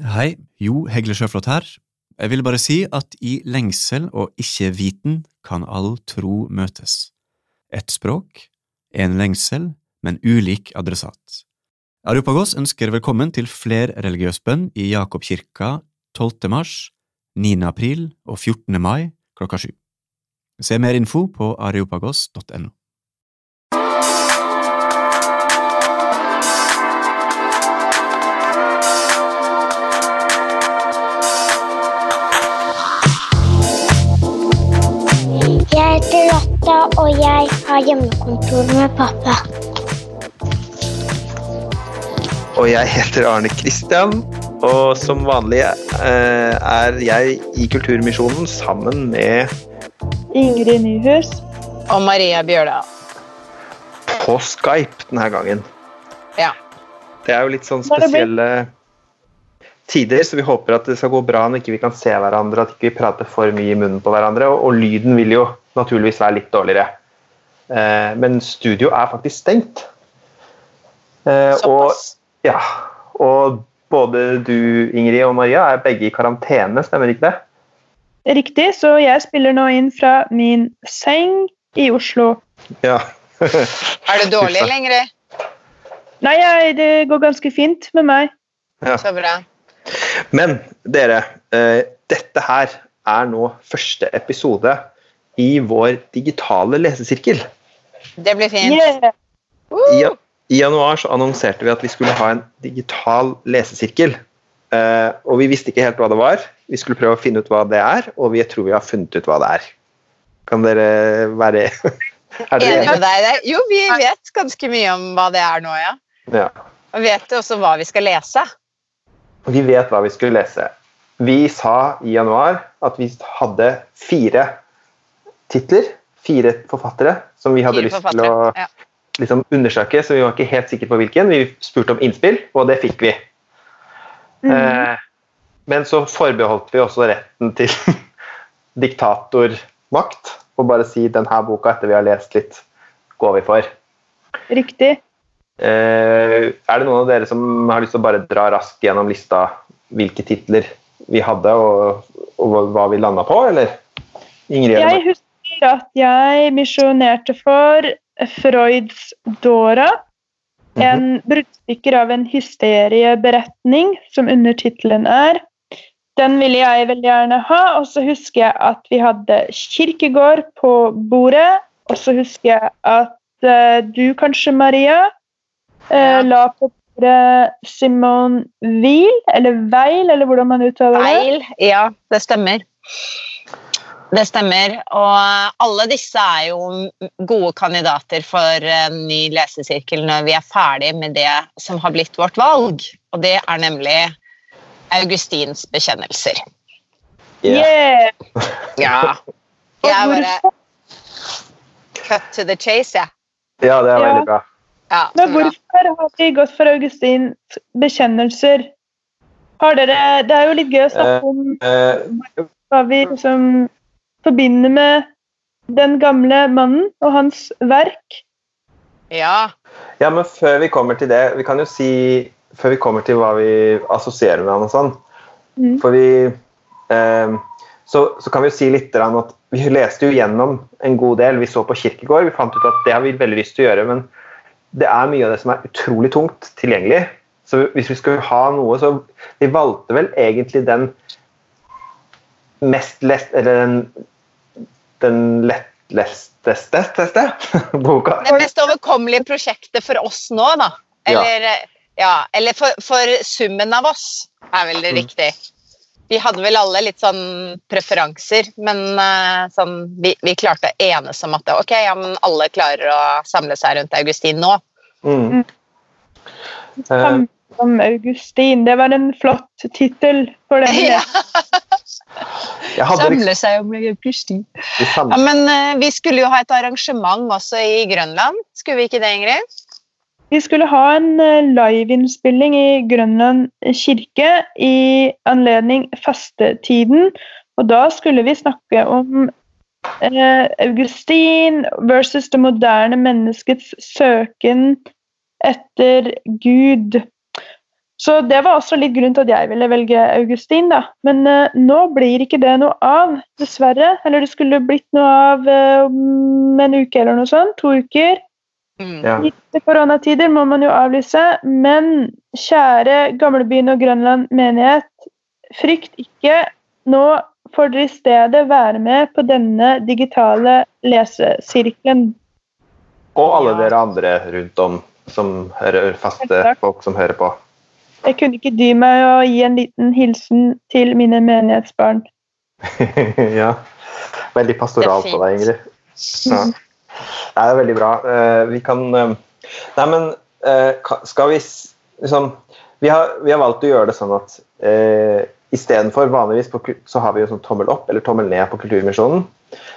Hei, Jo Hegle Sjøflot her. Jeg vil bare si at i lengsel og ikke-viten kan all tro møtes. Ett språk, en lengsel, men ulik adressat. Areopagos ønsker velkommen til flerreligiøs bønn i Jakobkirka 12. mars, 9. april og 14. mai klokka sju. Se mer info på areopagos.no. Og jeg har hjemmekontor med pappa. Og jeg heter Arne Kristian, og som vanlig eh, er jeg i Kulturmisjonen sammen med Ingrid Nyhus. Og Maria Bjørdal. på Skype denne gangen. Ja. Det er jo litt sånn spesielle tider, så vi håper at det skal gå bra når ikke vi kan se hverandre, at ikke vi prater for mye i munnen på hverandre, og, og lyden vil jo naturligvis være litt dårligere. Eh, men studio er faktisk stengt. Eh, og, ja, og både du, Ingrid og Maria er begge i karantene, stemmer ikke det? Riktig, så jeg spiller nå inn fra min seng i Oslo. Ja. Er det dårlig lenger? Nei, jeg, det går ganske fint med meg. Så bra. Men dere, eh, dette her er nå første episode i vår digitale lesesirkel. Det blir fint. Yeah. I, I januar så annonserte vi at vi skulle ha en digital lesesirkel. Uh, og vi visste ikke helt hva det var. Vi skulle prøve å finne ut hva det er, og vi tror vi har funnet ut hva det er. Kan dere være Er dere Enig enige? med deg? Jo, vi vet ganske mye om hva det er nå, ja. Ja. Og vet også hva vi skal lese. Vi vet hva vi skulle lese. Vi sa i januar at vi hadde fire titler, fire forfattere, som vi hadde Fire lyst til å ja. liksom undersøke, så vi var ikke helt sikre på hvilken. Vi spurte om innspill, og det fikk vi. Mm. Eh, men så forbeholdt vi også retten til diktatormakt, og bare si denne boka etter vi har lest litt, går vi for. Riktig. Eh, er det noen av dere som har lyst til å bare dra raskt gjennom lista hvilke titler vi hadde, og, og hva- vi landa på, eller? Ingrid? Jeg husker at jeg misjonerte for Freuds Dora. Mhm. En bruddstykker av en hysterieberetning som undertittelen er. Den ville jeg veldig gjerne ha, og så husker jeg at vi hadde Kirkegård på bordet. Og så husker jeg at uh, du kanskje, Maria, uh, la på bordet Simone Weil, eller Weil, eller hvordan man uttaler det. Weil, Ja, det stemmer. Det stemmer. Og alle disse er jo gode kandidater for en ny lesesirkel når vi er ferdig med det som har blitt vårt valg. Og det er nemlig Augustins bekjennelser. Ja. Yeah! Ja. Jeg bare cut to the chase, jeg. ja, det er veldig bra. Ja. Men hvorfor har vi gått for Augustins bekjennelser? Har dere, det er jo litt gøy å snakke om Eh, hva vi liksom forbinder med den gamle mannen og hans verk. Ja. ja, men før vi kommer til det, vi kan jo si Før vi kommer til hva vi assosierer med han og sånn, Mm. for vi eh, så, så kan vi jo si litt at vi leste jo gjennom en god del. Vi så på Kirkegård, vi fant ut at det har vi veldig lyst til å gjøre, men det er mye av det som er utrolig tungt tilgjengelig. Så hvis vi skulle ha noe, så Vi valgte vel egentlig den mest lest Eller den, den lettlesteste boka. Det mest overkommelige prosjektet for oss nå, da. Eller, ja. eller for, for summen av oss, er vel det Mm. riktig. Vi hadde vel alle litt sånn preferanser, men eh, sånn, vi, vi klarte å enes om at ok, ja, men alle klarer å samle seg rundt Augustin nå. Mm. Eh, Sammen om Augustin. Det var en flott tittel for den. Ja, samle seg om Augustin. Ja, men uh, vi skulle jo ha et arrangement også i Grønland. Skulle vi ikke det, Ingrid? Vi skulle ha en eh, liveinnspilling i Grønland kirke i anledning fastetiden. Og da skulle vi snakke om eh, Augustin versus det moderne menneskets søken etter Gud. Så det var også litt grunn til at jeg ville velge Augustin, da. Men uh, nå blir ikke det noe av, dessverre. Eller det skulle blitt noe av om om en uke eller noe sånt. To uker. Mm. Ja. I koronatider må man jo avlyse, men kjære Gamlebyen og Grønland menighet, frykt ikke. Nå får dere i stedet være med på denne digitale lesesirkelen. Og alle Ja. dere andre rundt om som hører faste folk som hører på. Jeg kunne ikke dy meg å gi en liten hilsen til mine menighetsbarn. ja. Veldig pastoralt på deg. Ingrid. Ja. Nei, det er veldig bra. Eh, vi kan eh, Nei, men eh, skal vi liksom Vi har, vi har valgt å gjøre det sånn at eh, istedenfor vanligvis på, så har vi jo sånn tommel opp eller tommel ned på Kulturmisjonen.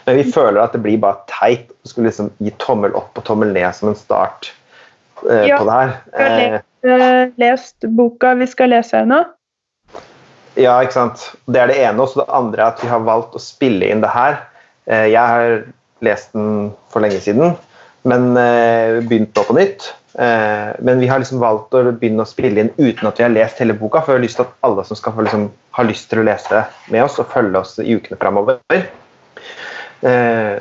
Men vi føler at det blir bare teit å skulle liksom gi tommel opp og tommel ned som en start eh, Ja, på det her. Eh, lest boka vi skal lese ennå? nå. Ja, ikke sant. Det er det ene. Og det andre er at vi har valgt å spille inn det her. Eh, Jeg har lest den for lenge siden, men eh, begynt nå på nytt. Eh, Men vi har liksom valgt å begynne å spille inn uten at vi har lest hele boka, for vi har lyst til at alle som skal liksom, ha lyst til å lese med oss og følge oss i ukene framover,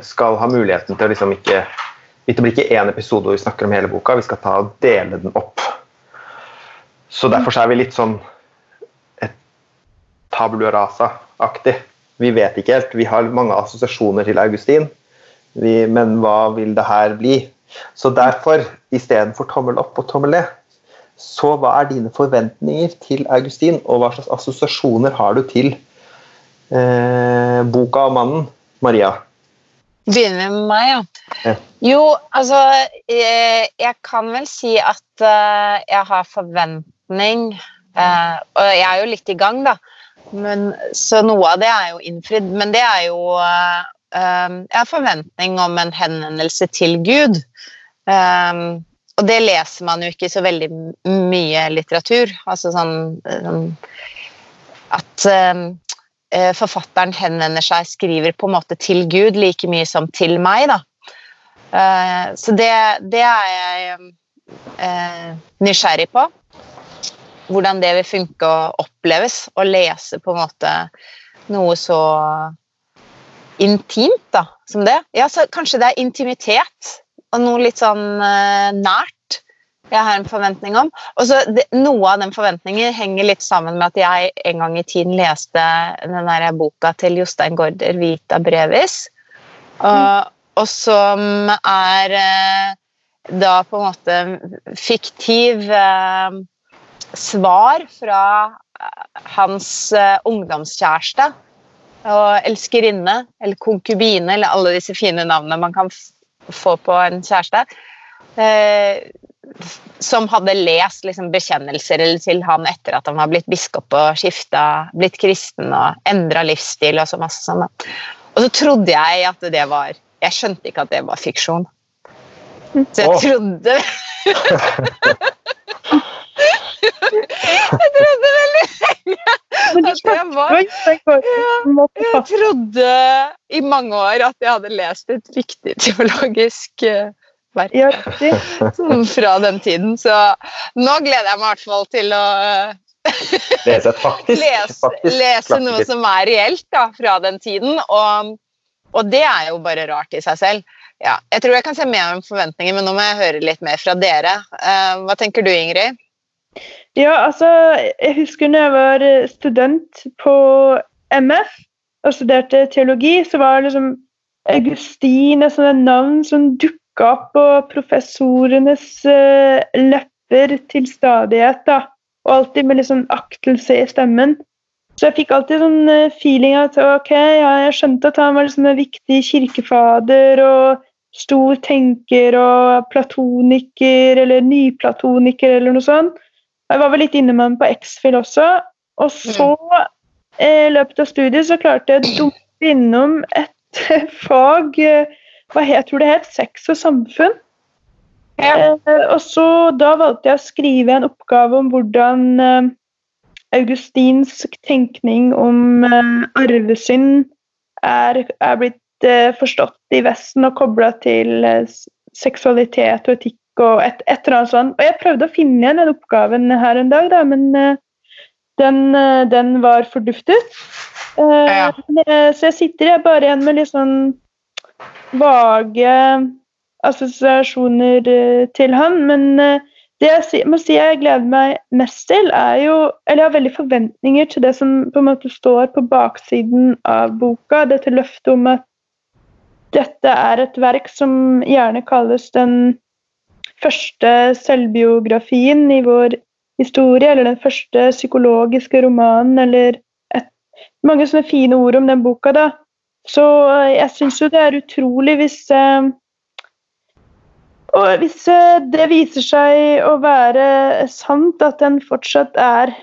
skal ha muligheten til å liksom ikke Det blir ikke én episode hvor vi snakker om hele boka, vi skal ta og dele den opp. Så derfor så er vi litt sånn tabula rasa-aktig. Vi vet ikke helt. Vi har mange assosiasjoner til Augustin, vi, men hva vil det her bli? Så derfor, istedenfor tommel opp og tommel ned, så hva er dine forventninger til Augustin, og hva slags assosiasjoner har du til eh, boka og mannen, Maria? Begynner vi med meg, ja. Ja. Jo, altså jeg, Jeg kan vel si at uh, jeg har forventning eh, Og jeg er jo litt i gang, da. Men, så noe av det er jo innfridd. Men det er jo eh, eh, Jeg har forventning om en henvendelse til Gud. Eh, og det leser man jo ikke så veldig mye litteratur. Altså sånn eh, at eh, eh, forfatteren henvender seg, skriver på en måte til Gud like mye som til meg. da. Så det, det er jeg nysgjerrig på. Hvordan det vil funke og oppleves. Å lese på en måte noe så intimt da, som det. Ja, så Kanskje det er intimitet og noe litt sånn eh, nært jeg har en forventning om. Og så det, Noe av den forventningen henger litt sammen med at jeg en gang i tiden leste den der boka til Jostein Gaarder, 'Vita brevis', og, og som er eh, da på en måte fiktiv eh, svar fra eh, hans eh, ungdomskjæreste og elskerinne, eller konkubine, eller alle disse fine navnene man kan få på en kjæreste. Eh, som hadde lest liksom, bekjennelser til han etter at han var blitt biskop og skifta, blitt kristen og endra livsstil og så masse sånn. Og så trodde jeg at det var Jeg skjønte ikke at det var fiksjon. Så jeg trodde Jeg trodde veldig lenge at jeg var jeg trodde i mange år at jeg hadde lest et viktig teologisk eh, verk sånn fra den tiden, så nå gleder jeg meg i hvert fall til å eh, Lese faktisk, lese, faktisk lese noe som er reelt da, fra den tiden, og, og det er jo bare rart i seg selv. Ja, jeg tror jeg kan se mer om forventninger, men nå må jeg høre litt mer fra dere. Eh, hva tenker du, Ingrid? Ja, altså, jeg husker når jeg var eh, student på MF og studerte teologi, så var liksom Augustin et sånt navn som dukka opp på professorenes uh, lepper til stadighet. da, Og alltid med litt sånn aktelse i stemmen. Så jeg fikk alltid sånn eh, feeling at ok, ja, jeg skjønte at han var liksom en viktig kirkefader og stor tenker og platoniker eller nyplatoniker eller noe sånt. Jeg var vel litt inne med den på X-Fill også. Og så, eh, i løpet av studiet, så klarte jeg å dumpe innom et fag eh, Hva het, tror det het Sex og samfunn. Eh, og så Da valgte jeg å skrive en oppgave om hvordan eh, augustinsk tenkning om eh, arvesynd er, er blitt eh, forstått i Vesten og kobla til eh, seksualitet og etikk og et, et eller annet sånt. Og jeg prøvde å finne igjen den oppgaven her en dag, da, men eh, den, eh, den var forduftet. Eh, Ja. Så jeg sitter jeg bare igjen med litt sånn vage assosiasjoner til han. Men det jeg må si jeg gleder meg mest til, er jo Eller jeg har veldig forventninger til det som på en måte står på baksiden av boka. Dette løftet om at dette er et verk som gjerne kalles den første selvbiografien i vår historie, eller den første psykologiske romanen, eller et, mange sånne fine ord om den boka. da. Så eh, jeg syns jo det er utrolig hvis eh, og hvis eh, det viser seg å være sant, at den fortsatt er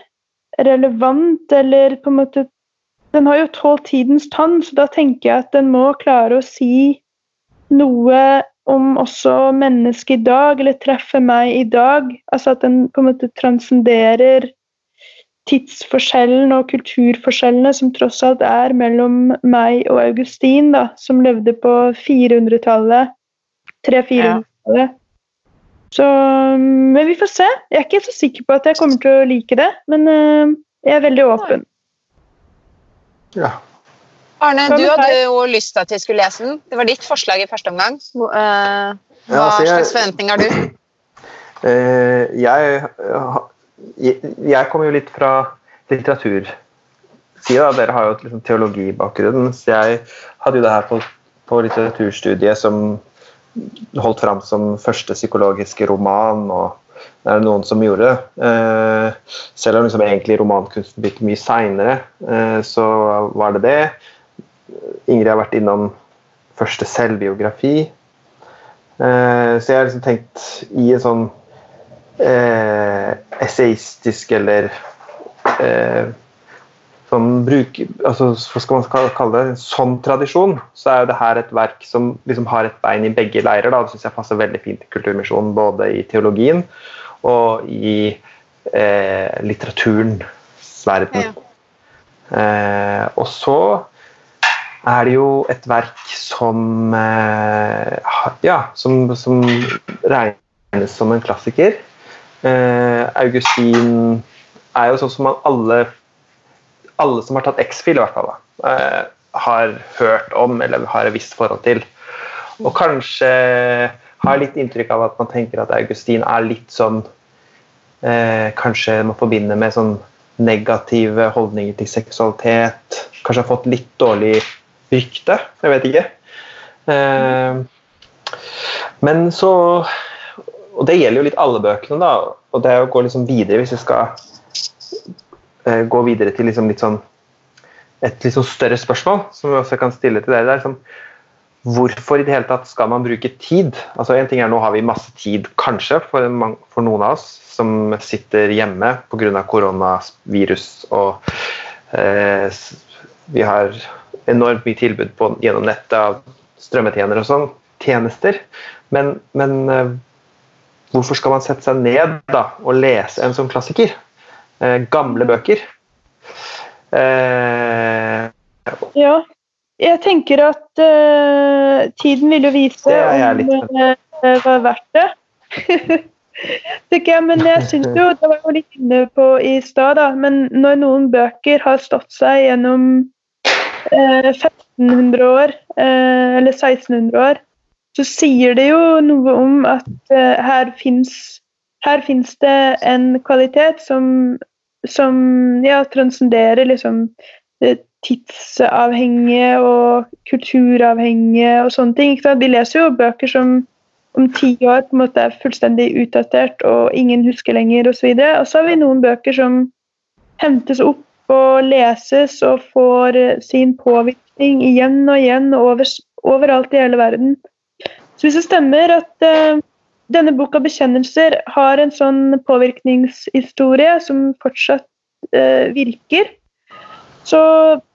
relevant, eller på en måte Den har jo tålt tidens tann, så da tenker jeg at den må klare å si noe om også mennesket i dag, eller treffe meg i dag. Altså at den på en måte transcenderer tidsforskjellen og kulturforskjellene som tross alt er mellom meg og Augustin, da, som levde på 400-tallet. 300-400-tallet. Så Men vi får se. Jeg er ikke så sikker på at jeg kommer til å like det, men øh, jeg er veldig åpen. Ja. Arne, du hadde jo lyst til at vi skulle lese den. Det var ditt forslag i første omgang. Eh, Hva altså, slags forventninger har du? Eh, jeg, jeg, jeg kommer jo litt fra litteratursida. Dere har jo liksom, teologibakgrunn. Så jeg hadde jo det her på, på litteraturstudiet som holdt fram som første psykologiske roman. og det er det noen som gjorde. Eh, selv om liksom egentlig romankunsten begynte mye seinere, eh, så var det det. Ingrid har vært innom første selvbiografi. Eh, så jeg har liksom tenkt i en sånn eh, essayistisk eller eh, sånn bruk, altså, Hva skal man kalle- det? En sånn tradisjon, så er jo det her et verk som liksom har et bein i begge leirer. Da. Det syns jeg passer veldig fint til Kulturmisjonen, både i teologien og i eh, litteraturens verden. Eh, og så er det jo et verk som eh, ja, som, som regnes som en klassiker. Eh, Augustin er jo sånn som alle alle som har tatt X-Fil, i hvert fall, da, eh, har hørt om eller har et visst forhold til. Og kanskje har litt inntrykk av at man tenker at Augustin er litt sånn eh, Kanskje man forbinder med sånn negative holdninger til seksualitet. Kanskje har fått litt dårlig rykte. Jeg vet ikke. Eh, men så Og det gjelder jo litt alle bøkene, da. Og det å gå liksom videre hvis vi skal eh, gå videre til liksom litt sånn et litt sånn større spørsmål som vi også kan stille til dere. der, er liksom, hvorfor i det hele tatt skal man bruke tid? Altså en ting er Nå har vi masse tid, kanskje, for, for noen av oss som sitter hjemme pga. koronavirus. Og eh, vi har enormt mye tilbud på, gjennom nettet av strømmetjenere og sånn, tjenester. Men, men eh, hvorfor skal man sette seg ned da, og lese en sånn klassiker? Eh, gamle bøker. Eh, Ja. Jeg tenker at uh, tiden vil jo vise om det det var verdt det. jeg, Men jeg syns jo Det var jo litt inne på i stad. Men når noen bøker har stått seg gjennom 1500 år, øh, eller 1600 år, så sier det jo noe om at øh, her fins det en kvalitet som, som ja, transcenderer liksom tidsavhengige og kulturavhengige og sånne ting. Vi leser jo bøker som om ti år på en måte er fullstendig utdatert og ingen husker lenger osv. Og, og så har vi noen bøker som hentes opp og leses og får eh, sin påvirkning igjen og igjen over, overalt i hele verden. Så hvis det stemmer at uh, denne boka 'Bekjennelser' har en sånn påvirkningshistorie som fortsatt uh, virker, så,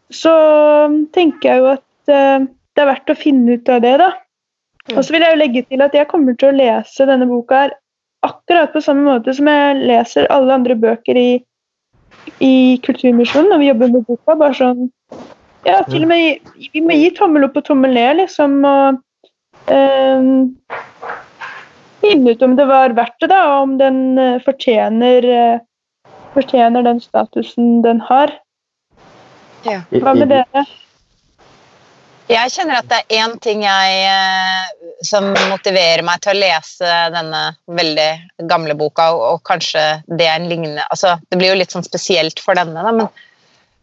så tenker jeg jo at uh, det er verdt å finne ut av det, da. Og så vil jeg jo legge til at jeg kommer til å lese denne boka her akkurat på samme måte som jeg leser alle andre bøker i, i Kulturmisjonen når vi jobber med boka. Bare sånn Ja, til og med vi må gi tommel opp og tommel ned, liksom. Og ehm, finne ut om det var verdt det, da, og om den eh, fortjener, eh, fortjener den statusen den har. Ja. Hva med dere? Jeg kjenner at det er én ting jeg, eh, som motiverer meg til å lese denne veldig gamle boka, og, og kanskje det er en lignende altså, Det blir jo litt sånn spesielt for denne, da, men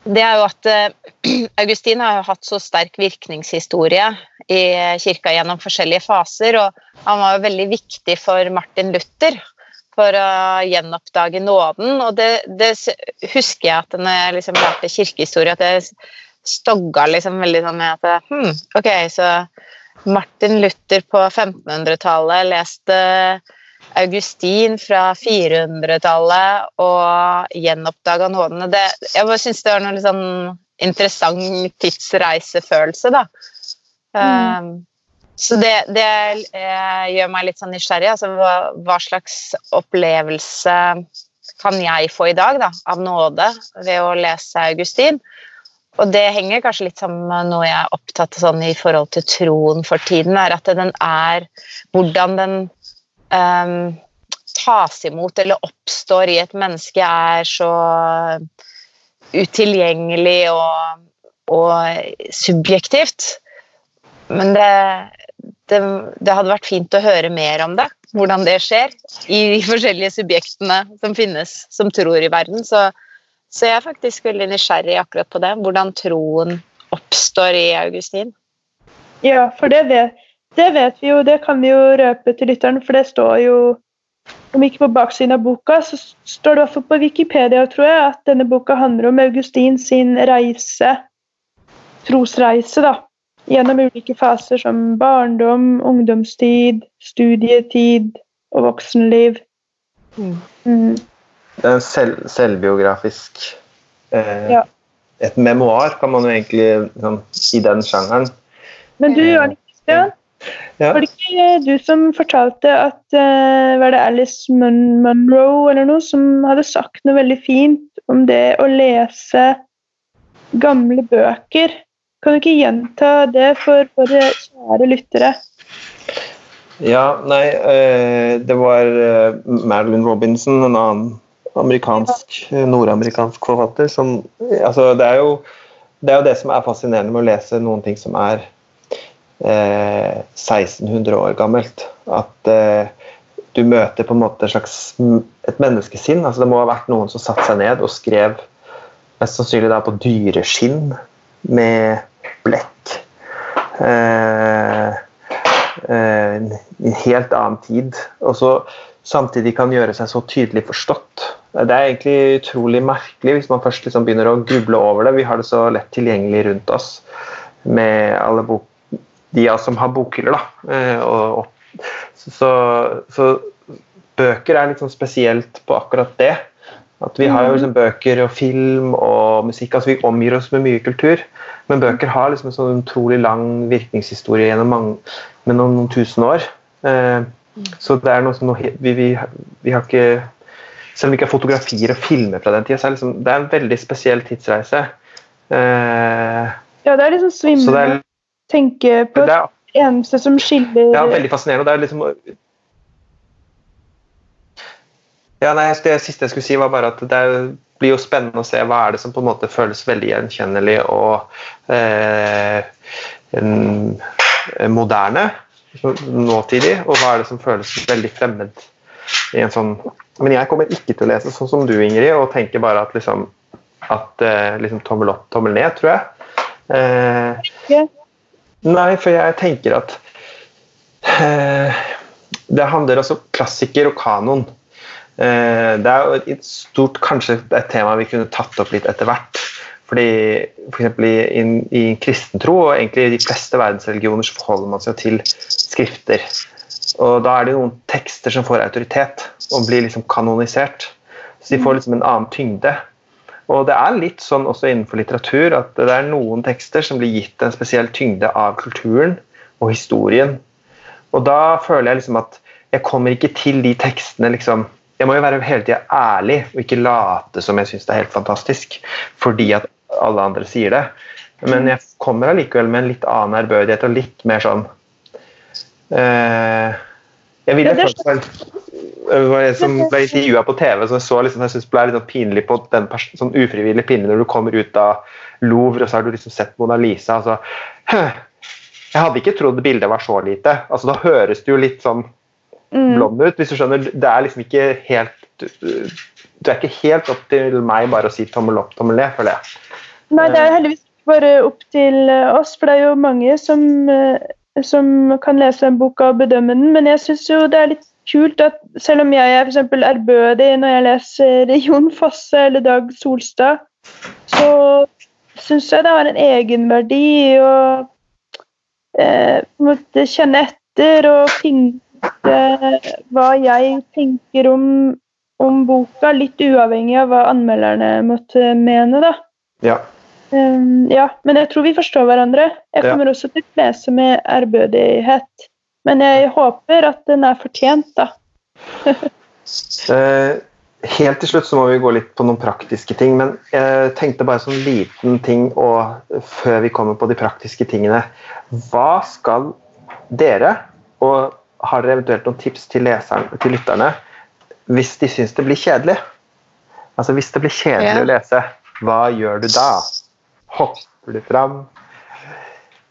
det er jo at uh, Augustin har jo hatt så sterk virkningshistorie i kirka gjennom forskjellige faser, og han var jo veldig viktig for Martin Luther for å gjenoppdage nåden. Og det, det husker jeg at når jeg liksom lærte kirkehistorie, at jeg stogga liksom veldig sånn med at hm, ok, så Martin Luther på 1500-tallet leste Augustin fra 400-tallet og gjenoppdaga nådene. Det, jeg bare syns det var noe litt sånn interessant tidsreisefølelse, da. Um, så det, det eh, gjør meg litt sånn nysgjerrig. Altså, hva, hva slags opplevelse kan jeg få i dag da, av nåde ved å lese Augustin? Og det henger kanskje litt sammen med noe jeg er opptatt av sånn, i forhold til troen for tiden, er at den er Hvordan den um, tas imot eller oppstår i et menneske, er så utilgjengelig og, og subjektivt. Men det, det, det hadde vært fint å høre mer om det, hvordan det skjer i de forskjellige subjektene som finnes, som tror i verden. Så, så jeg er faktisk veldig nysgjerrig akkurat på det, hvordan troen oppstår i Augustin. Ja, for det vet, det vet vi jo, det kan vi jo røpe til lytteren, for det står jo om ikke på baksiden av boka, så står det også på Wikipedia tror jeg, at denne boka handler om Augustin sin reise, trosreise, da. Gjennom ulike faser som barndom, ungdomstid, studietid og voksenliv. Mm. Det er en selv, selvbiografisk eh, Ja. Et memoar, kan man jo egentlig liksom, i den sjangeren. Men du, Arne Christian, Ja. var det ikke du som fortalte at eh, Var det Alice Mun Munro eller noe som hadde sagt noe veldig fint om det å lese gamle bøker? Kan du ikke gjenta det for våre kjære lyttere? Ja, nei, eh, det var eh, Marilyn Robinson, en annen amerikansk, nordamerikansk forfatter, som Altså, det er jo det er jo det som er fascinerende med å lese noen ting som er eh, 1600 år gammelt. At eh, du møter på en måte et slags et menneskesinn. altså Det må ha vært noen som satte seg ned og skrev mest sannsynlig da på dyreskinn med blekk. Eh, eh, en helt annen tid. Og så samtidig kan gjøre seg så tydelig forstått. Det er egentlig utrolig merkelig hvis man først liksom begynner å gruble over det. Vi har det så lett tilgjengelig rundt oss med alle bok de av oss som har bokhyller. Eh, og, og, så, så bøker er litt sånn spesielt på akkurat det. At Vi har jo liksom bøker og film og musikk. altså Vi omgir oss med mye kultur. Men bøker har liksom en sånn utrolig lang virkningshistorie gjennom mange, med noen, noen tusen år. Eh, så det er noe som vi, vi, vi har ikke Selv om ikke har fotografier og filmer fra den tida, så er det, liksom, det er en veldig spesiell tidsreise. Eh, Ja, det er liksom svimlende er, å tenke på det er det eneste som skiller Ja, veldig fascinerende. Det er liksom ja, nei, Det siste jeg skulle si, var bare at det er, blir jo spennende å se hva er det som på en måte føles veldig gjenkjennelig og eh, en, en moderne, nåtidig, og hva er det som føles veldig fremmed i en sånn Men jeg kommer ikke til å lese sånn som du, Ingrid, og tenker bare at liksom at eh, liksom tommel opp, tommel ned, tror jeg. Eh. Nei, for jeg tenker at eh, Det handler altså om klassiker og kanon. Eh, det er jo et- stort kanskje et tema vi kunne tatt opp litt etter hvert. Fordi for eksempel i, i, i kristentro og egentlig i de fleste verdensreligioner så forholder man seg til skrifter. Og da er det noen tekster som får autoritet og blir liksom kanonisert. Så de får liksom en annen tyngde. Og det er litt sånn også innenfor litteratur at det er noen tekster som blir gitt en spesiell tyngde av kulturen og historien. Og da føler jeg liksom at jeg kommer ikke til de tekstene liksom Jeg må jo være hele tida ærlig og ikke late som jeg syns det er helt fantastisk fordi at alle andre sier det. Men jeg kommer allikevel med en litt annen ærbødighet og litt mer sånn Jeg ville Ja, det var en som ble intervjua på TV, som jeg så liksom, jeg synes ble litt sånn pinlig på den sånn ufrivillig pinlig når du kommer ut av Louvre, og så har du liksom sett Mona Lisa. Altså, jeg hadde ikke trodd bildet var så lite. Altså, da høres det jo litt sånn Mm. blond ut, hvis du skjønner. Det er liksom ikke helt Du er ikke helt opp til meg bare å si tommel opp, tommel ned, føler jeg. Nei, det er heldigvis ikke bare opp til eh, oss, for det er jo mange som, eh, som kan lese den boka og bedømme den. Men jeg syns jo det er litt kult at selv om jeg er for ærbødig når jeg leser Jon Fosse eller Dag Solstad, så syns jeg det har en egenverdi å eh, måtte kjenne etter og eh, hva jeg tenker om, om boka, litt uavhengig av hva anmelderne måtte mene, da. Ja. Um, ja, men jeg tror vi forstår hverandre. Jeg Ja. kommer også til å lese med ærbødighet. Men jeg håper at den er fortjent, da. Eh, helt til slutt så må vi gå litt på noen praktiske ting, men jeg tenkte bare sånn liten ting og før vi kommer på de praktiske tingene. Hva skal dere, og har dere eventuelt noen tips til, leseren, til lytterne, hvis de syns det blir kjedelig? Altså Hvis det blir kjedelig Ja. å lese, hva gjør du da? Hopper de fram?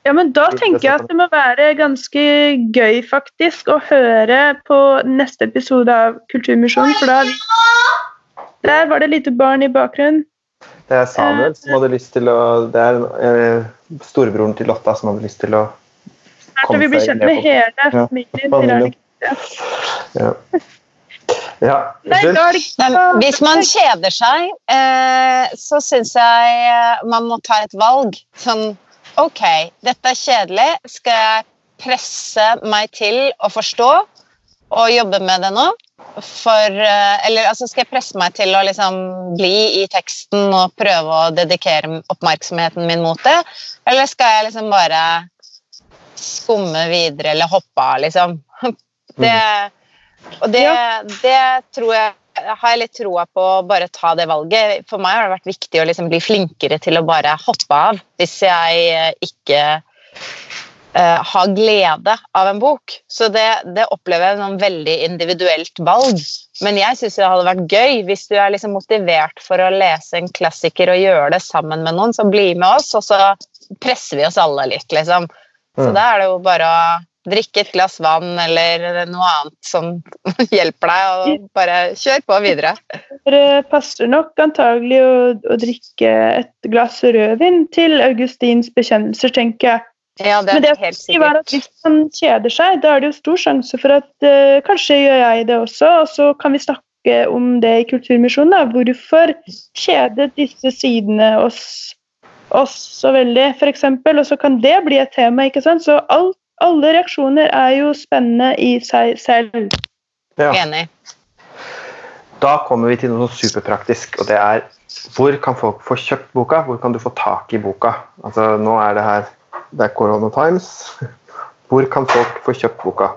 Ja, men Da tenker jeg at det må være ganske gøy faktisk å høre på neste episode av Kulturmisjonen. For da Der var det et lite barn i bakgrunnen. Det er Samuel som hadde lyst til å Det er eh, storebroren til Lotta som hadde lyst til å Her skal vi blir kjent med hele Ja, familien. familien. Ja. Ja. Er Men hvis man kjeder seg, eh, så syns jeg eh, man må ta et valg. Sånn OK, dette er kjedelig. Skal jeg presse meg til å forstå og jobbe med det nå? For eh, Eller altså, skal jeg presse meg til å liksom bli i teksten og prøve å dedikere oppmerksomheten min mot det? Eller skal jeg liksom bare skumme videre eller hoppe av, liksom? Det og det, det tror jeg har jeg litt troa på å bare ta det valget. For meg har det vært viktig å liksom bli flinkere til å bare hoppe av hvis jeg eh, ikke uh, har glede av en bok. Så det, det opplever jeg som veldig individuelt valg. Men jeg syns det hadde vært gøy hvis du er liksom motivert for å lese en klassiker og gjøre det sammen med noen, så bli med oss, og så presser vi oss alle litt, liksom. Så Mm. da er det jo bare å drikke et glass vann eller noe annet som hjelper deg, og bare kjør på videre. Det passer nok antagelig å, å drikke et glass rødvin til Augustins bekjennelser, tenker jeg. Ja, det er Men det helt var at. Hvis man kjeder seg, da er det jo stor sjanse for at eh, kanskje gjør jeg det også, og så kan vi snakke om det i Kulturmisjonen. da. Hvorfor kjedet disse sidene oss, oss så veldig, f.eks.? Og så kan det bli et tema. ikke sant? Så alt, alle reaksjoner er jo spennende i seg selv. Ja. Enig. Da kommer vi til noe superpraktisk, og det er hvor kan folk få kjøpt boka? Hvor kan du få tak i boka? Altså, nå er det her Det er Corona Times. Hvor kan folk få kjøpt boka?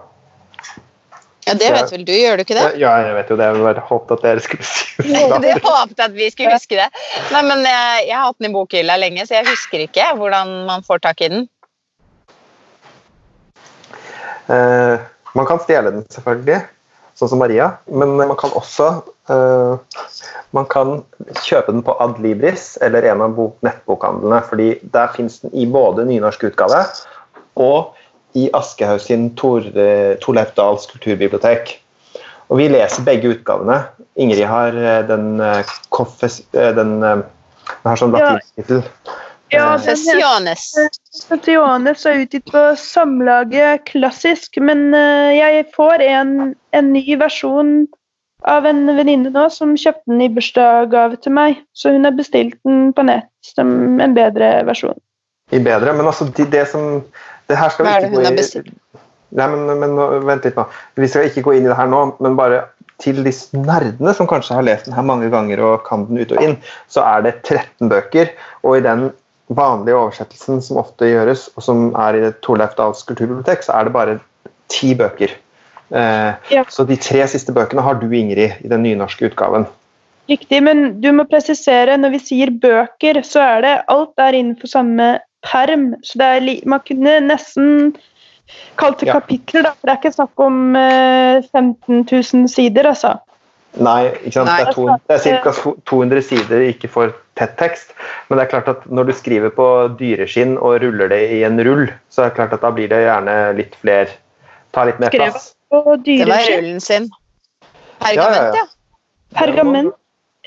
Ja, det vet vel du, gjør du ikke det? Ja, jeg vet jo det. Jeg bare håpet at dere skulle si det. Jeg håpet at vi skulle huske det. Nei, men jeg, jeg har hatt den i bokhylla lenge, så jeg husker ikke hvordan man får tak i den. Eh, man kan stjele den, selvfølgelig, sånn som Maria. Men man kan også eh, man kan kjøpe den på Adlibris eller en av nettbokhandlene. fordi Der fins den i både nynorsk utgave og i Aschehoug sin Tor, Torleif Dahls kulturbibliotek. Og vi leser begge utgavene. Ingrid har eh, den, den, den har sånn Ja. Ja, Eh, heter Confessiones. Er utgitt på Samlaget Klassisk, men eh, jeg får en, en ny versjon av en venninne nå som kjøpte den i bursdagsgave til meg. Så hun har bestilt den på nett som en bedre versjon. i bedre, men altså de, det som det her skal vi Hva er det ikke hun gå har i- bestilt? Nei, men, men vent litt nå. Vi skal ikke gå inn i det her nå, men bare til de nerdene som kanskje har lest den her mange ganger og kan den ut og inn, så er det 13 bøker, og i den vanlige oversettelsen som ofte gjøres, og som er i Torleif Dahls kulturbibliotek, så er det bare ti bøker. Eh, Ja. Så de tre siste bøkene har du, Ingrid, i den nynorske utgaven. Riktig, men du må presisere når vi sier bøker, så er det alt er innenfor samme perm. Så det er man kunne nesten kalt det Ja. kapitler, da. For det er ikke snakk om eh, 15 000 sider, altså. Nei, ikke sant? Nei. det er, to, det er ca. 200 sider, ikke for tett tekst. Men det er klart at når du skriver på dyreskinn og ruller det i en rull, så er det klart at da blir det gjerne litt flere Tar litt mer Skrev plass. Det var rullen sin. Pergament, ja, Pergament, ja. ja. Pergament.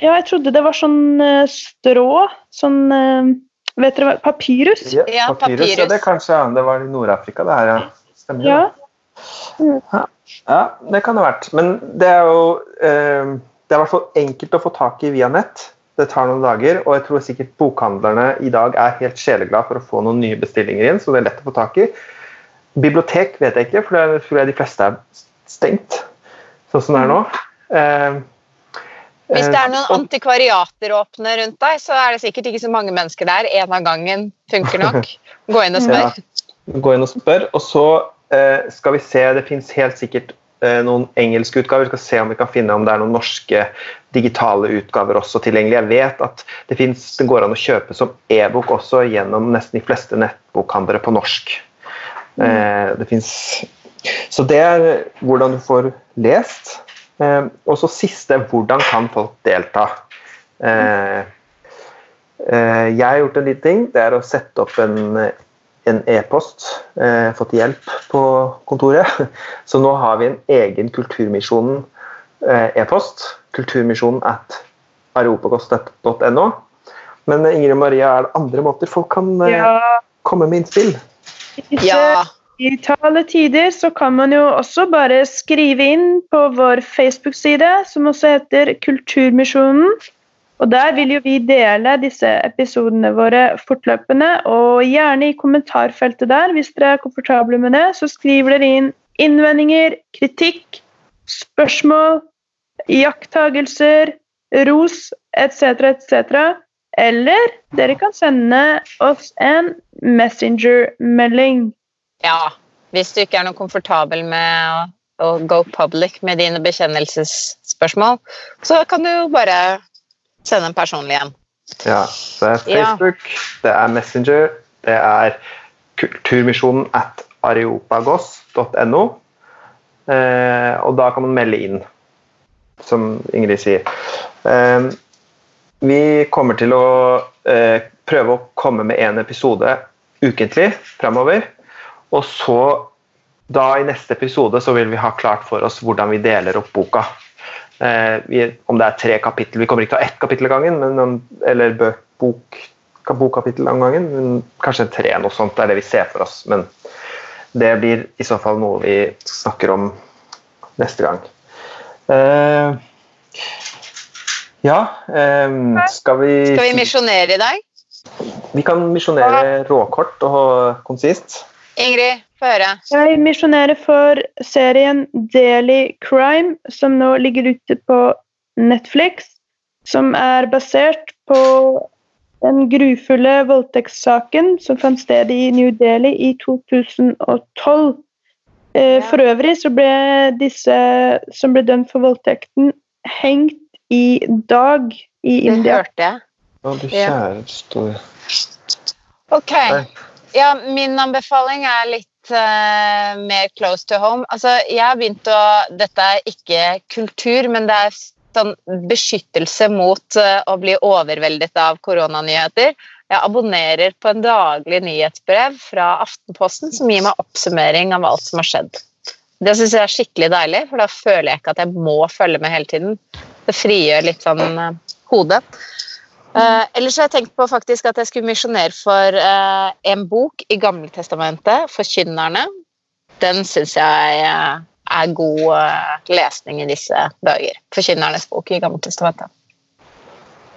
Ja, jeg trodde det var sånn eh, strå. Sånn eh, Vet dere hva? Papyrus? Ja, Ja, papyrus. Ja, det kanskje ja, det var i Nord-Afrika, det her, ja. Stemmer. Ja. Ja, det kan det ha vært. Men det er jo eh, Det er i hvert fall enkelt å få tak i via nett. Det tar noen dager, og jeg tror sikkert bokhandlerne i dag er helt sjeleglad for å få noen nye bestillinger inn, så det er lett å få tak i. Bibliotek vet jeg ikke, for det tror jeg de fleste er stengt, sånn som det er nå. Eh, Hvis det er noen eh, og- antikvariater åpne rundt deg, så er det sikkert ikke så mange mennesker der. En av gangen funker nok. Gå inn og spør. Ja, gå inn og spør. Og så eh, skal vi se, det fins helt sikkert noen engelske utgaver. Vi skal se om vi kan finne om det er noen norske digitale utgaver også tilgjengelig. Jeg vet at det, finnes, det går an å kjøpe som e-bok også gjennom nesten de fleste nettbokhandlere på norsk. Mm. det finnes Så det er hvordan du får lest. Eh, og så siste hvordan kan folk delta? Eh, eh, jeg har gjort en liten ting. Det er å sette opp en en e-post. Eh, fått hjelp på kontoret. Så nå har vi en egen Kulturmisjonen eh, e-post. Kulturmisjonen at aropakost.no. Men eh, Ingrid Maria, er det andre måter folk kan eh, ja. komme med innspill? I Ja. digitale tider så kan man jo også bare skrive inn på vår Facebook-side, som også heter Kulturmisjonen. Og Der vil jo vi dele disse episodene våre fortløpende. Og gjerne i kommentarfeltet der, hvis dere er komfortable med det, så skriver dere inn innvendinger, kritikk, spørsmål, iakttagelser, ros etc., etc. Eller dere kan sende oss en Messenger-melding. ja. Hvis du ikke er noe komfortabel med å, å go public med dine bekjennelsesspørsmål, så kan du jo bare sende en personlig en. Ja, det er Ja. Facebook, det er Messenger, det er Kulturmisjonen at areopagos.no. Eh, og da kan man melde inn, som Ingrid sier. Eh, vi kommer til å eh, prøve å komme med en episode ukentlig framover. Og så, da i neste episode, så vil vi ha klart for oss hvordan vi deler opp boka. Eh, vi, om det er tre kapittel. Vi kommer ikke til å ha ett kapittel av gangen, men eller bøk, bok, bokkapittel av gangen. Men kanskje tre, noe sånt. Det er det vi ser for oss. Men det blir i så fall noe vi snakker om neste gang. Eh, ja eh, Skal vi Skal vi misjonere i dag? Vi kan misjonere råkort og konsist. Ingrid, få høre. Jeg misjonerer for serien Daily Crime, som nå ligger ute på Netflix. Som er basert på den grufulle voldtektssaken som fant sted i New Delhi i 2012. Eh, Ja. For øvrig så ble disse som ble dømt for voldtekten, hengt i dag i India. Det hørte jeg. Å, du kjære store Ok. Nei. Ja, min anbefaling er litt uh, mer close to home. Altså, jeg har begynt å Dette er ikke kultur, men det er sånn beskyttelse mot uh, å bli overveldet av koronanyheter. Jeg abonnerer på en daglig nyhetsbrev fra Aftenposten som gir meg oppsummering av alt som har skjedd. Det syns jeg er skikkelig deilig, for da føler jeg ikke at jeg må følge med hele tiden. Det frigjør litt sånn uh, hodet. Eh, ellers har jeg tenkt på faktisk at jeg skulle misjonere for uh, en bok i Gammeltestamentet, Forkynnerne. Den syns jeg uh, er god lesning i disse dager. Forkynnernes bok i Gammeltestamentet.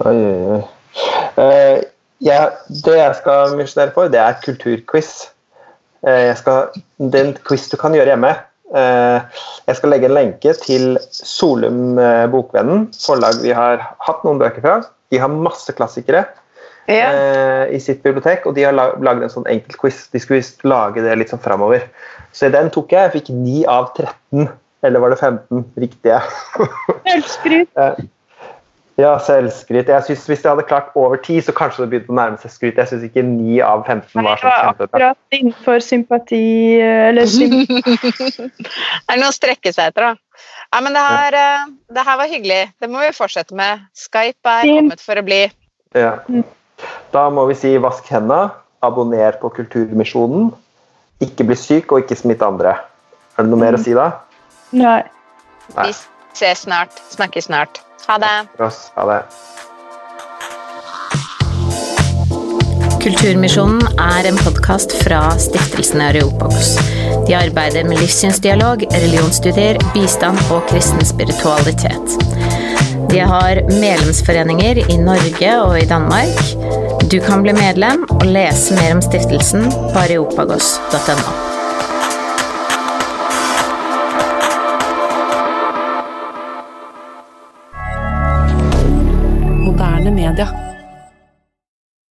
Oi, oi, oi. Ja, det jeg skal misjonere for, det er kulturquiz. Jeg skal, det er en quiz du kan gjøre hjemme. Eh, jeg skal legge en lenke til Solum eh, Bokvennen, forlag vi har hatt noen bøker fra. De har masse klassikere ja. i sitt bibliotek, og de har la- laget en sånn enkel quiz. De skulle visst lage det litt sånn framover. Så den tok jeg. Jeg fikk 9 av 13, eller var det 15 riktige? Selvskryt. Ja, selvskryt. Jeg synes Hvis jeg hadde klart over ti, så kanskje det begynte å nærme seg skryt. Jeg syns ikke 9 av 15 Nei, var sånn kjempebra. akkurat innenfor sympati eller sym Det er noe å strekke seg etter, da. Ja, men det her, eh, det her var hyggelig. Det må vi fortsette med. Skype er kommet for å bli. Ja. Da må vi si vask hendene, abonner på Kulturmisjonen, ikke bli syk og ikke smitte andre. Er det noe mer å si da? Nei. Nei. Vi ses snart. Snakkes snart. Ha det. Ha det. Kulturmisjonen er en podkast fra stiftelsen Areopagos. De arbeider med livssynsdialog, religionsstudier, bistand og kristen spiritualitet. De har medlemsforeninger i Norge og i Danmark. Du kan bli medlem og lese mer om stiftelsen på areopagos.no.